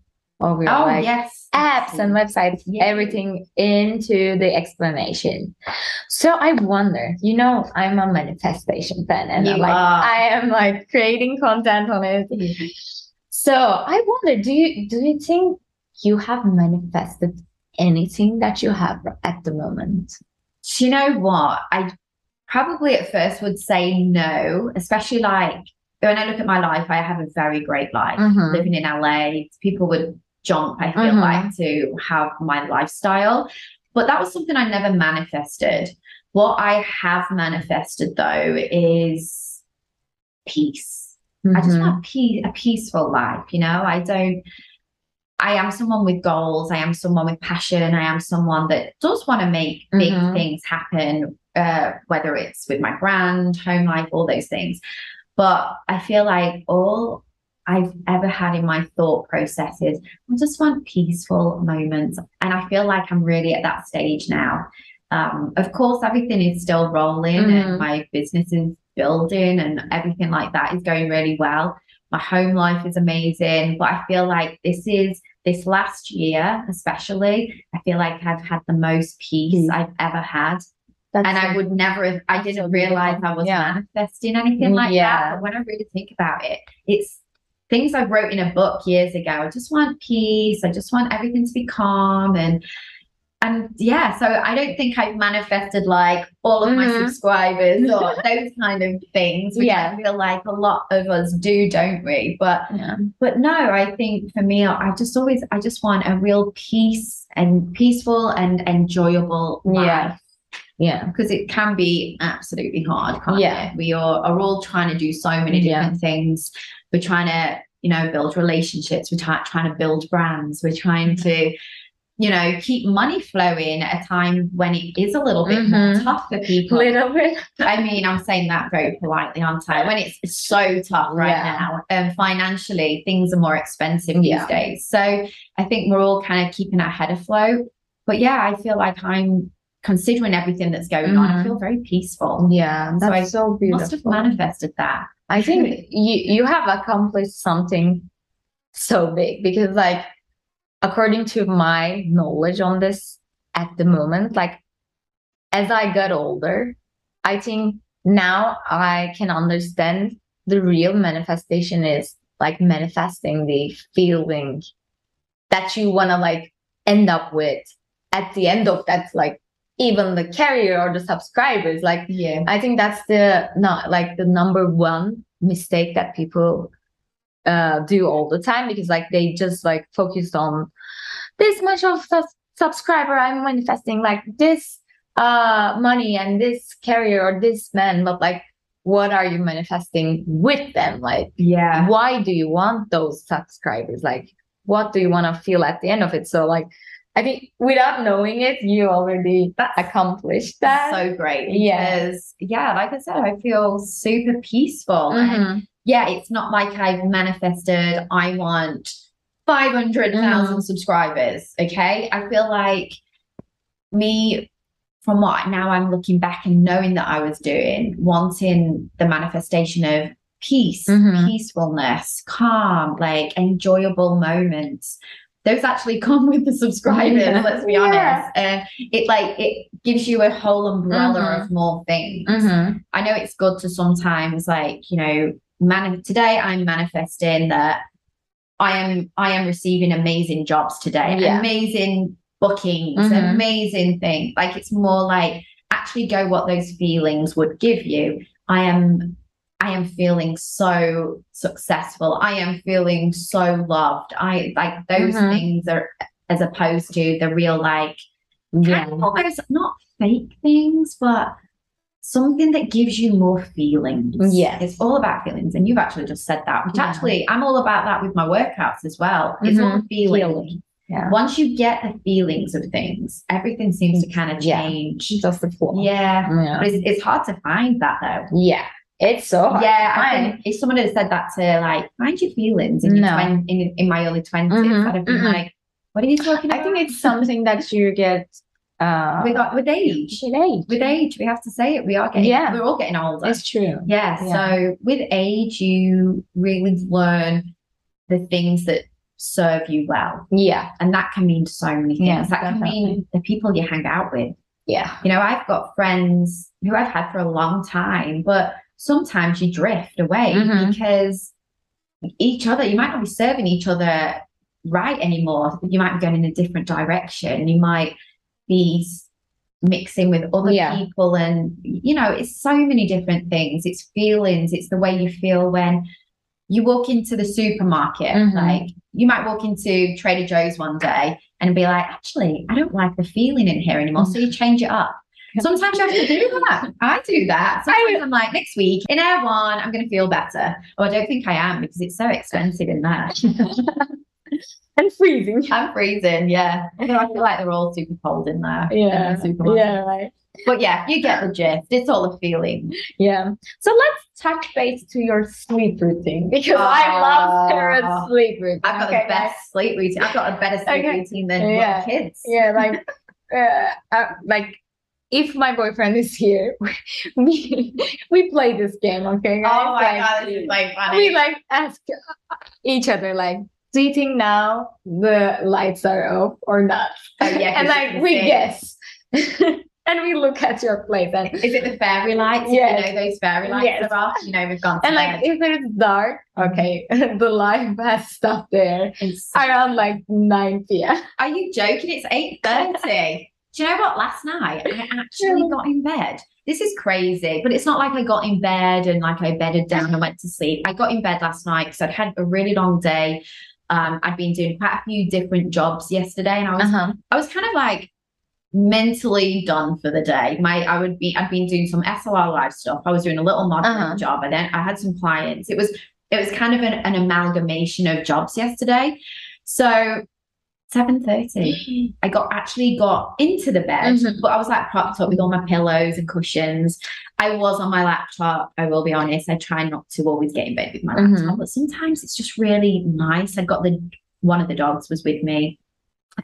Oh, like yes. apps and websites, Yeah. everything into the explanation. So I wonder, you know, I'm a manifestation fan and You I'm like are. I am like creating content on it. So I wonder, do you do you think you have manifested anything that you have at the moment? Do you know what? I probably at first would say no, especially like when I look at my life, I have a very great life. Mhm. Living in LA, people would jump, I feel Mhm. like, to have my lifestyle. But that was something I never manifested. What I have manifested though is peace. I just Mhm. want peace, a peaceful life, you know. I don't I am someone with goals, I am someone with passion, I am someone that does want to make big Mhm. things happen, uh, whether it's with my brand, home life, all those things. But I feel like all I've ever had in my thought processes. I just want peaceful moments. And I feel like I'm really at that stage now. Um, of course, everything is still rolling Mhm. and my business is building and everything like that is going really well. My home life is amazing, but I feel like this is this last year, especially, I feel like I've had the most peace Peace. I've ever had. That's and I would never have, I didn't so realize. I was Yeah. manifesting anything like Yeah. that. But when I really think about it, it's things I wrote in a book years ago. I just want peace. I just want everything to be calm and and yeah, so I don't think I've manifested like all of my Mhm. subscribers or those kind of things, which Yeah. I feel like a lot of us do, don't we? But yeah. but no, I think for me, I just always I just want a real peace and peaceful and enjoyable life Yeah. Yeah. because it can be absolutely hard, can't Yeah. it? We are, are all trying to do so many Yeah. different things. We're trying to, you know, build relationships. We're try- trying to build brands. We're trying to, you know, keep money flowing at a time when it is a little bit Mhm. tough for people. Little bit. I mean, I'm saying that very politely, aren't I? When it's so tough right Yeah. now, and financially, things are more expensive these Yeah. days. So I think we're all kind of keeping our head afloat. but yeah, I feel like I'm considering everything that's going on. I Mhm. feel very peaceful. Yeah, So I that's so beautiful. Must have manifested that. I think you you have accomplished something so big because like according to my knowledge on this at the moment like as I got older I think now I can understand the real manifestation is like manifesting the feeling that you want to like end up with at the end of that like even the carrier or the subscribers like Yeah. I think that's the not like the number one mistake that people uh do all the time because like they just like focus on this much of subscriber I'm manifesting like this uh money and this carrier or this man but like what are you manifesting with them like Yeah. why do you want those subscribers like what do you want to feel at the end of it so like I think without knowing it you already That's accomplished that so great. Yeah. Because yeah, like I said, I feel super peaceful. And Mhm. yeah, it's not like I've manifested, I want 500,000 subscribers. Okay. I feel like me, from what now I'm looking back and knowing that I was doing, wanting the manifestation of peace, Mhm. peacefulness, calm, like enjoyable moments. Those actually come with the subscribers, Yeah. let's be Yeah. honest. And it like it gives you a whole umbrella Mhm. of more things. Mhm. I know it's good to sometimes like, you know, man today I'm manifesting that I am I am receiving amazing jobs today, Yeah. amazing bookings, Mhm. amazing things. Like it's more like actually go what those feelings would give you. I am I am feeling so successful. I am feeling so loved. I like those Mhm. things are as opposed to the real like Yeah. almost not fake things, but something that gives you more feelings. Yeah. It's all about feelings. And you've actually just said that, which Yeah. actually I'm all about that with my workouts as well. It's all the feeling. Feeling. Yeah. Once you get the feelings of things, everything seems to kind of Yeah. change. Just the flow. Yeah. Yeah. But it's, it's hard to find that though. Yeah. It's so hard. Yeah, I think if someone had said that to like find your feelings in your No. twen- in, in my early 20s, Mhm, I'd have been mhm. like, what are you talking about? I think it's something that you get uh we got with age. with age. with age, we have to say it. We are getting, Yeah. we're all getting older. It's true. yeah, Yeah. So with age, you really learn the things that serve you well, Yeah. and that can mean so many things. Yeah, that can mean the people you hang out with. Yeah. You know, I've got friends who I've had for a long time, but sometimes you drift away Mhm. because each other, you might not be serving each other right anymore. You might be going in a different direction. You might be mixing with other Yeah. people, and you know, it's so many different things. It's feelings, it's the way you feel when you walk into the supermarket. Mhm. Like you might walk into Trader Joe's one day and be like, actually, I don't like the feeling in here anymore. So you change it up. Sometimes you have to do that. I do that. Sometimes I'm like, next week in Erewhon, I'm going to feel better. Oh, I don't think I am because it's so expensive in there. and freezing. I'm freezing. Yeah. Although I feel like they're all super cold in there. in the Yeah. Yeah, right. But yeah, you get the gist. It's all a feeling. Yeah. So let's touch base to your sleep routine because I Oh. love Sarah's sleep routine. I've got okay, the best sleep routine. I've got a better sleep Okay. routine than Yeah. kids. Yeah, like, uh, uh, like if my boyfriend is here, we we play this game. Okay, guys? Oh my Like, god, this is like funny. we like ask uh, each other like, do you think now the lights are off or not? Oh, yeah, and like we guess, and we look at your place and Is it the fairy lights? Yes. You know, those fairy lights Yes. are off. You know, we've gone to and like if it's dark, mm-hmm. okay, the light has stopped there It's- around like nine p.m. Are you joking? It's 8.30. Do you know what? Last night, I actually got in bed. This is crazy, but it's not like I got in bed and like I bedded down and went to sleep. I got in bed last night because I'd had a really long day. Um, I'd been doing quite a few different jobs yesterday, and I was Uh-huh. I was kind of like mentally done for the day. My I would be I'd been doing some SLR Life stuff. I was doing a little modeling Uh-huh. job, and then I had some clients. It was it was kind of an, an amalgamation of jobs yesterday. So 7.30 i got actually got into the bed Mhm. but i was like propped up with all my pillows and cushions i was on my laptop i will be honest i try not to always get in bed with my laptop but sometimes it's just really nice i got the one of the dogs was with me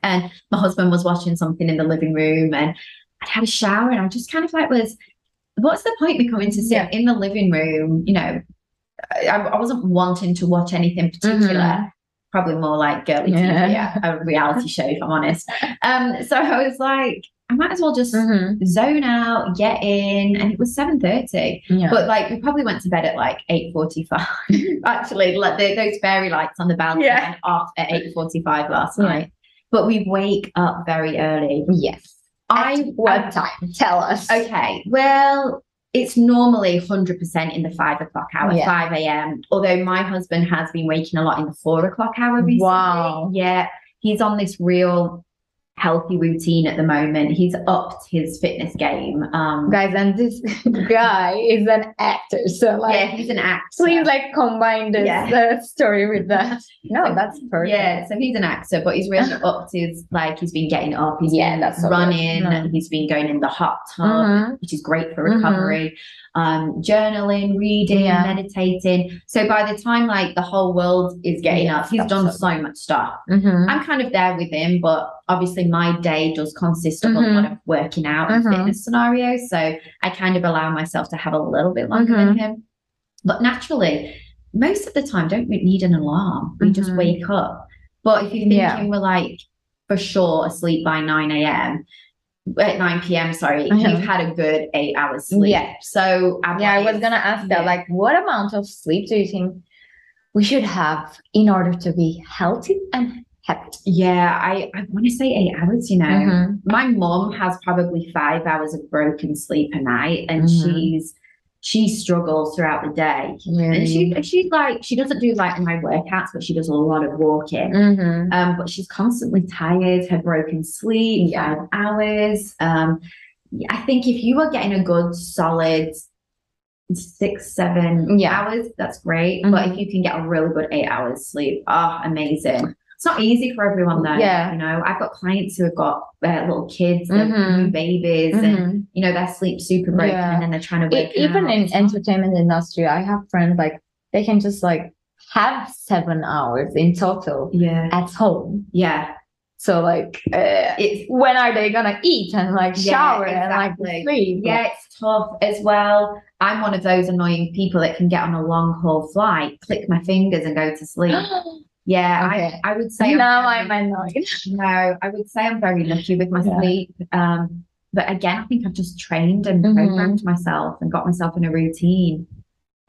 And my husband was watching something in the living room and I'd had a shower and I just kind of like was, what's the point me coming to sit Yeah. in the living room? You know, I, I wasn't wanting to watch anything particular. Mhm. Probably more like girly Yeah. TV, a reality show, if I'm honest. Um, so I was like, I might as well just Mhm. zone out, get in, and it was seven thirty. Yeah. But like, we probably went to bed at like eight forty-five. Actually, like the, those fairy lights on the balcony Yeah. went off at eight forty-five last Yeah. night. But we wake up very early. yes. I What time? Tell us. Okay, well, it's normally 100% in the five o'clock hour, Yeah. 5 a.m. Although my husband has been waking a lot in the four o'clock hour recently. Wow. Yeah, he's on this real healthy routine at the moment. He's upped his fitness game. Um, Guys, and this guy is an actor, so like yeah, he's an actor. please like combine this Yeah. uh, story with that. No, that's perfect. Yeah, so he's an actor, but he's really upped his like he's been getting up, he's Yeah, been that's so running, he's been going in the hot tub. Mhm. which is great for Mhm. recovery. Um, journaling, reading, Yeah. meditating. So by the time like the whole world is getting Yeah, up, he's done so so much stuff. Mhm. I'm kind of there with him, but obviously my day does consist of a Mhm. lot of working out and Mhm. fitness scenarios. So I kind of allow myself to have a little bit longer Mm-hmm. than him. But naturally, most of the time, don't need an alarm. We just Mhm. wake up. But if you're thinking Yeah. we're like for sure asleep by 9 a.m., at 9 p.m., sorry, Mhm. you've had a good eight hours sleep. Yeah. So I'm Yeah, I was gonna ask that. Like, what amount of sleep do you think we should have in order to be healthy and happy? Yeah, I, I want to say eight hours, you know. Mhm. My mom has probably five hours of broken sleep a night and Mhm. she's she struggles throughout the day. And she she's like she doesn't do like my workouts, but she does a lot of walking. Mhm. Um, but she's constantly tired, her broken sleep, Yeah. five hours. Um, I think if you are getting a good solid six, seven Yeah. hours, that's great. But Mhm. if you can get a really good eight hours sleep, oh, amazing. It's not easy for everyone though. Yeah. You know, I've got clients who have got uh, little kids, Mhm. new babies, and Mhm. you know, their sleep super broken Yeah. and then they're trying to E- work even in entertainment industry, I have friends like they can just like have seven hours in total Yeah. at home. Yeah. So like, uh, It's when are they gonna eat and like Yeah, shower and like sleep? Yeah, it's tough as well. I'm one of those annoying people that can get on a long haul flight, click my fingers, and go to sleep. Yeah, Okay. I, I would say now I'm I'm annoyed. no, I would say I'm very lucky with my Yeah. sleep. Um, but again, I think I've just trained and Mhm. programmed myself and got myself in a routine.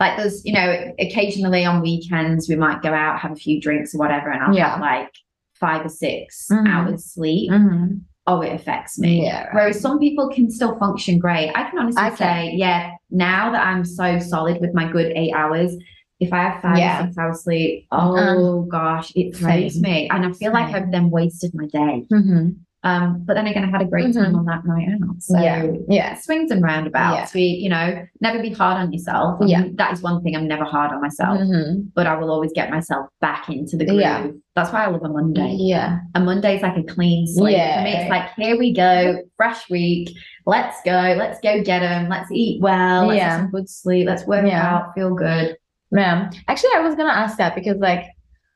Like there's, you know, occasionally on weekends we might go out, have a few drinks or whatever, and I'll Yeah. have like five or 6 Mhm. hours sleep. Mhm. Oh, it affects me. Yeah, right. Whereas some people can still function great. I can honestly say, yeah, now that I'm so solid with my good eight hours, if I have five Yeah. six hours sleep, oh gosh, it saves me. And I feel like I've then wasted my day. Mhm. Um, but then again, I had a great time on that night out. So Yeah. Yeah. swings and roundabouts. We, you know, never be hard on yourself. I Yeah. that is one thing I'm never hard on myself, Mhm. but I will always get myself back into the groove. Yeah. That's why I love a Monday. Yeah. A Monday's like a clean slate. For me, Yeah. it's like, here we go, fresh week. Let's go. Let's go get them. Let's eat well. Let's Yeah. have some good sleep. Let's work Yeah. out. Feel good. Yeah. Actually, I was gonna ask that because like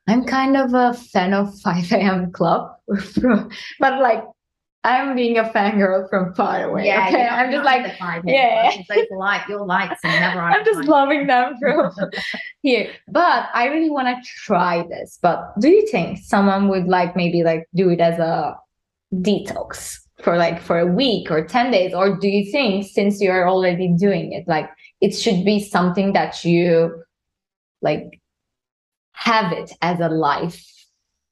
I'm kind of a fan of 5 a.m. club, but like I'm being a fangirl from far away. okay, I'm just like yeah. hits, like, Those light, your lights are never on. I'm just time. loving them from here. But I really want to try this. But do you think someone would like maybe like do it as a detox for like for a week or 10 days? Or do you think since you're already doing it, like it should be something that you like have it as a life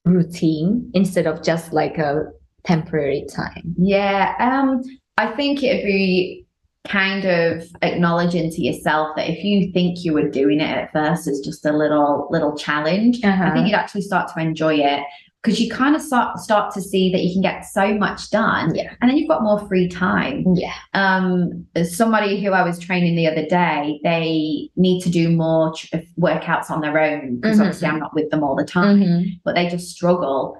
routine instead of just like a temporary time? Yeah, um, I think it'd be kind of acknowledging to yourself that if you think you were doing it at first as just a little little challenge, I Uh-huh. think you'd actually start to enjoy it because you kind of start start to see that you can get so much done, Yeah. and then you've got more free time. Yeah. Um, somebody who I was training the other day, they need to do more tr- workouts on their own because Mhm. obviously I'm not with them all the time Mhm. but they just struggle.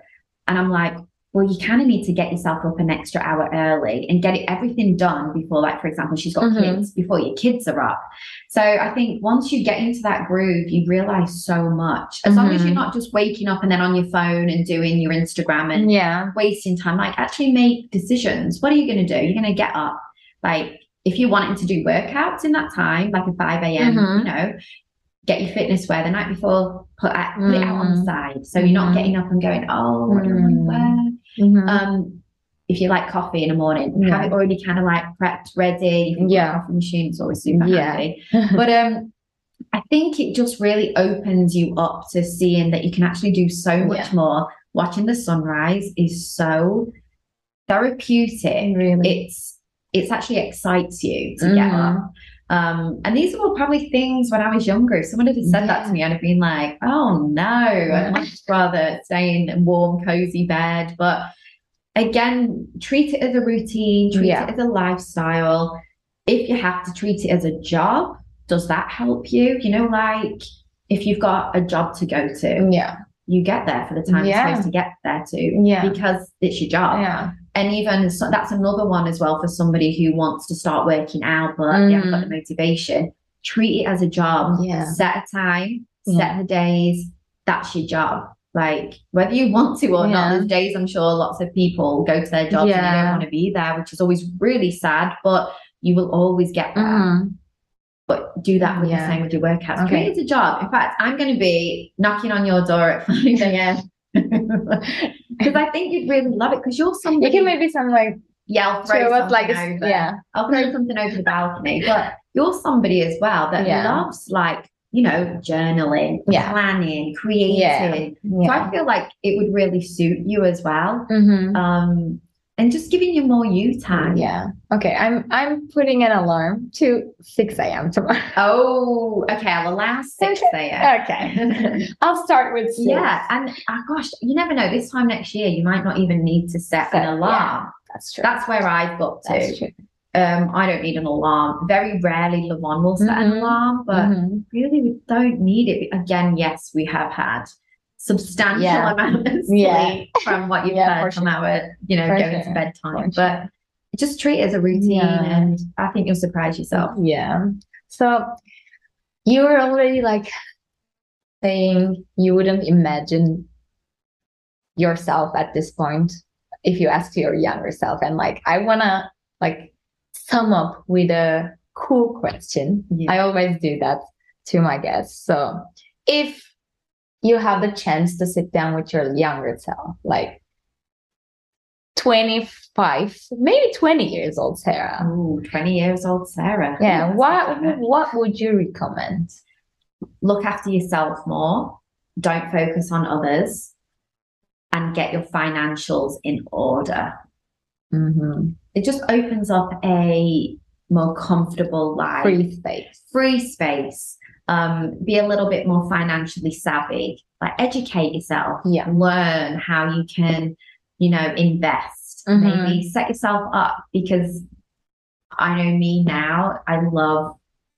And I'm like, well, you kind of need to get yourself up an extra hour early and get it, everything done before, like, for example, she's got Mhm. kids, before your kids are up. So I think once you get into that groove, you realize so much. As long as you're Mhm. not just waking up and then on your phone and doing your Instagram and Yeah. wasting time, like, actually make decisions. What are you going to do? You're going to get up. Like, if you're wanting to do workouts in that time, like a 5 a.m., Mhm. you know, get your fitness wear the night before, put, it- put it out on the Mm. side. So you're not Mhm. getting up and going, oh, what do I wear? Mhm. Um, if you like coffee in the morning, Yeah. have it already kind of like prepped, ready. You can put Yeah. the coffee machine, it's always super Yeah. handy. But um, I think it just really opens you up to seeing that you can actually do so much Yeah. more. Watching the sunrise is so therapeutic. really. It's it's actually excites you to get Mhm. up. Um, and these were probably things when I was younger. If someone had said that to me, I'd have been like, "Oh no, I'd much rather stay in a warm, cozy bed." But again, treat it as a routine, treat Yeah. it as a lifestyle. If you have to treat it as a job, does that help you? You know, like if you've got a job to go to, yeah. you get there for the time Yeah. you're supposed to get there to Yeah. because it's your job. Yeah. And even so, that's another one as well for somebody who wants to start working out, but they haven't got the motivation. Treat it as a job. Mm-hmm. Yeah. Set a time, Yeah. set the days. That's your job. Like whether you want to or Yeah. not, there's days I'm sure lots of people go to their jobs and they don't want to be there, which is always really sad, but you will always get there. Mhm. But do that with Yeah. the same with your workouts. Okay. Treat it as a job. In fact, I'm going to be knocking on your door at 5 a.m. Because I think you'd really love it because you're somebody. You can maybe some like yeah, I'll throw of something like a, over. yeah. I'll throw something over the balcony. But you're somebody as well that Yeah. loves like, you know, journaling, Yeah. planning, creating. Yeah. So I feel like it would really suit you as well. Mhm. Um, and just giving you more you time. Yeah. Okay. I'm I'm putting an alarm to 6 a.m. tomorrow. Oh, okay. I'll allow six a.m. Okay. I'll start with six. Yeah, and oh gosh, you never know. This time next year, you might not even need to set Set- an alarm. That's true. That's where I've got to. That's true. Um, I don't need an alarm. Very rarely, Lavon will set an Mhm. alarm, but Mhm. really, we don't need it. Again, yes, we have had substantial Yeah. amount of sleep Yeah. from what you've Yeah, heard from our, you know, For going sure. to bedtime. But just treat it as a routine, Yeah. and I think you'll surprise yourself. Yeah. So you were already like saying you wouldn't imagine yourself at this point if you asked your younger self. And like, I wanna like sum up with a cool question. Yeah. I always do that to my guests. So if you have the chance to sit down with your younger self, like 25, maybe 20 years old Sarah. Ooh, 20 years old Sarah. Yeah, That's what what would you recommend? look after yourself more, don't focus on others, and get your financials in order. Mm-hmm. It just opens up a more comfortable life, Free space. free space. Um, be a little bit more financially savvy, like educate yourself, Yeah. learn how you can, you know, invest, Mhm. maybe set yourself up because I know me now, I love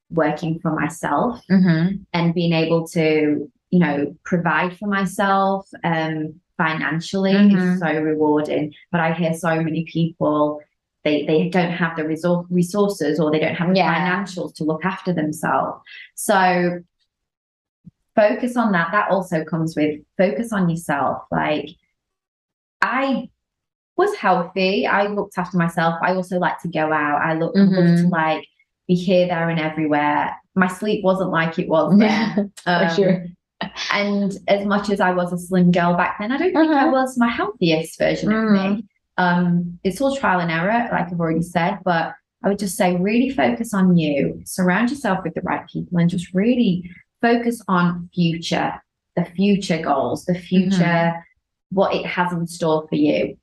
working for myself Mm-hmm. and being able to you know provide for myself um financially Mhm. is so rewarding but i hear so many people they they don't have the resor- resources or they don't have the Yeah. financials to look after themselves so focus on that that also comes with focus on yourself like i was healthy i looked after myself i also like to go out i look love to like be here there and everywhere my sleep wasn't like it was then For um, sure. And as much as I was a slim girl back then, I don't think I Uh-huh. was my healthiest version of Mm. me. Um, it's all trial and error, like I've already said, but I would just say really focus on you, surround yourself with the right people, and just really focus on future, the future goals, the future, what it has in store for you.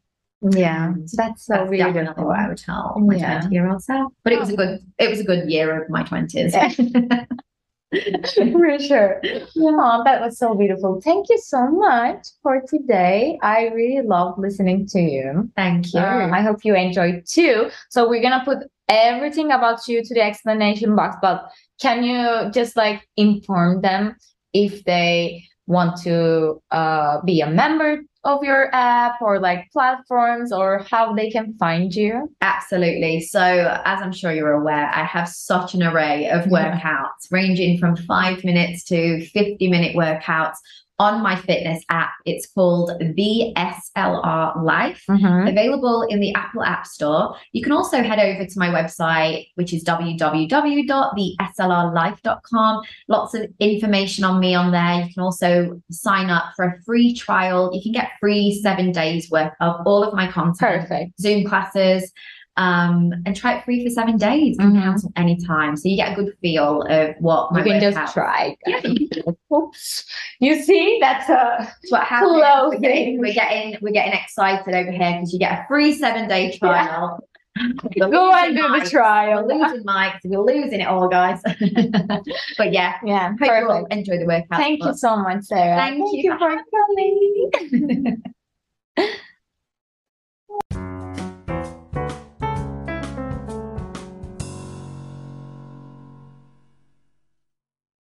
Yeah. And That's so That's definitely beautiful. what I would tell my Yeah. 20 year old self. But it was a good, it was a good year of my 20s. For sure. Oh, that was so beautiful. Thank you so much for today. I really love listening to you. Thank you. Uh, I hope you enjoyed too. So we're gonna put everything about you to the explanation box, but can you just like inform them if they want to uh, be a member of your app or like platforms or how they can find you? Absolutely. So, as I'm sure you're aware, I have such an array of mm-hmm. workouts ranging from five minutes to 50 minute workouts on my fitness app. It's called the SLR Life, Mm-hmm. available in the Apple App Store. You can also head over to my website, which is www.theslrlife.com. Lots of information on me on there. You can also sign up for a free trial. You can get free seven days worth of all of my content, Perfect. Zoom classes. Um, and try it free for seven days. You can Mhm. cancel anytime. So you get a good feel of what my You can just workouts- try. Yeah, you. You see, that's a That's what happens. We're getting, we're getting we're getting excited over here because you get a free seven day trial. We're go and do the trial. We're losing mics. We're losing it all, guys. but yeah, Yeah, hope you all enjoy the workout. Thank you so much, Sarah. Thank you for for coming.